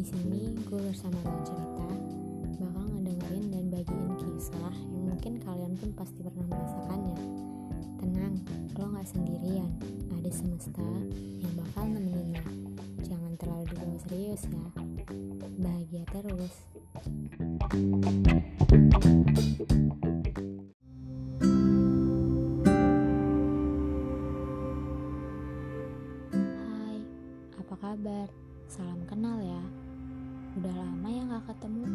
Di sini gue bersama Bang Cerita bakal ngedengerin dan bagiin kisah yang mungkin kalian pun pasti pernah merasakannya. Tenang, lo gak sendirian. Ada semesta yang bakal nemenin lo. Jangan terlalu dibawa serius ya. Bahagia terus. Hai, apa kabar? Salam kenal ya ketemu.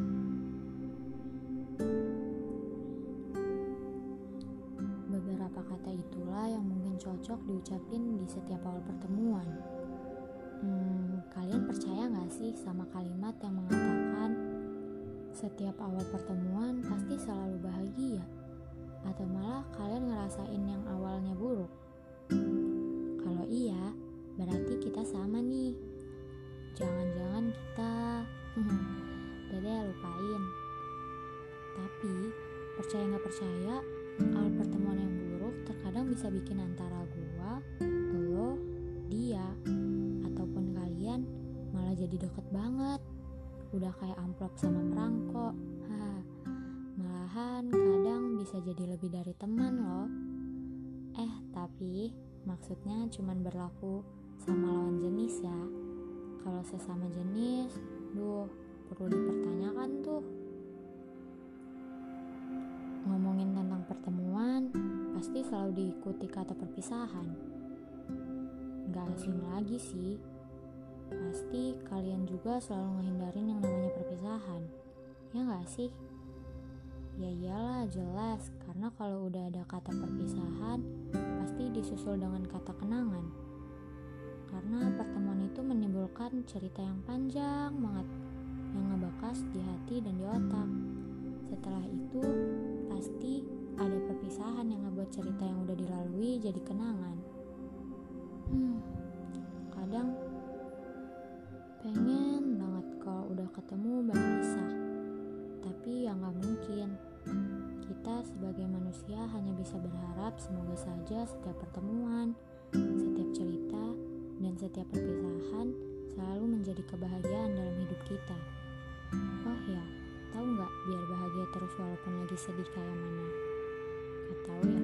Beberapa kata itulah yang mungkin cocok diucapin di setiap awal pertemuan. Hmm, kalian percaya gak sih sama kalimat yang mengatakan setiap awal pertemuan pasti selalu bahagia? Atau malah kalian ngerasain yang awalnya buruk? Kalau iya, berarti kita sama nih. Jangan-jangan kita Dede lupain. Tapi, percaya nggak percaya, awal pertemuan yang buruk terkadang bisa bikin antara gua, lo, dia, ataupun kalian malah jadi deket banget. Udah kayak amplop sama perangko. Haha. Malahan kadang bisa jadi lebih dari teman loh. Eh, tapi maksudnya cuman berlaku sama lawan jenis ya. Kalau sesama jenis, duh, perlu dipertanyakan tuh. Ngomongin tentang pertemuan, pasti selalu diikuti kata perpisahan. Gak asing lagi sih. Pasti kalian juga selalu ngehindarin yang namanya perpisahan. Ya gak sih? Ya iyalah jelas, karena kalau udah ada kata perpisahan, pasti disusul dengan kata kenangan. Karena pertemuan itu menimbulkan cerita yang panjang banget, yang ngebekas di hati dan di otak. Setelah itu, pasti ada perpisahan yang ngebuat cerita yang udah dilalui jadi kenangan. Hmm, kadang pengen banget kalau udah ketemu Bang Isa. Tapi ya nggak mungkin. Kita sebagai manusia hanya bisa berharap semoga saja setiap pertemuan, setiap cerita, dan setiap perpisahan selalu menjadi kebahagiaan dalam hidup kita. Oh ya, tahu nggak biar bahagia terus walaupun lagi sedih kayak mana? Gak tahu ya,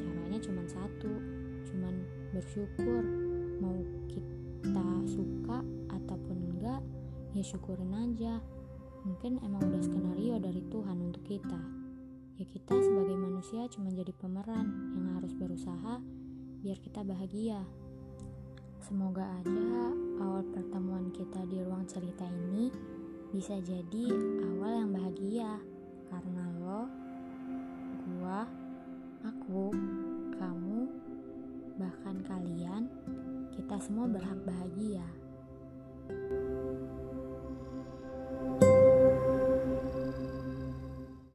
caranya cuma satu, cuman bersyukur. Mau kita suka ataupun enggak, ya syukurin aja. Mungkin emang udah skenario dari Tuhan untuk kita. Ya kita sebagai manusia cuma jadi pemeran yang harus berusaha biar kita bahagia. Semoga aja awal pertemuan kita di ruang cerita ini bisa jadi awal yang bahagia karena lo, gua, aku, kamu, bahkan kalian, kita semua berhak bahagia.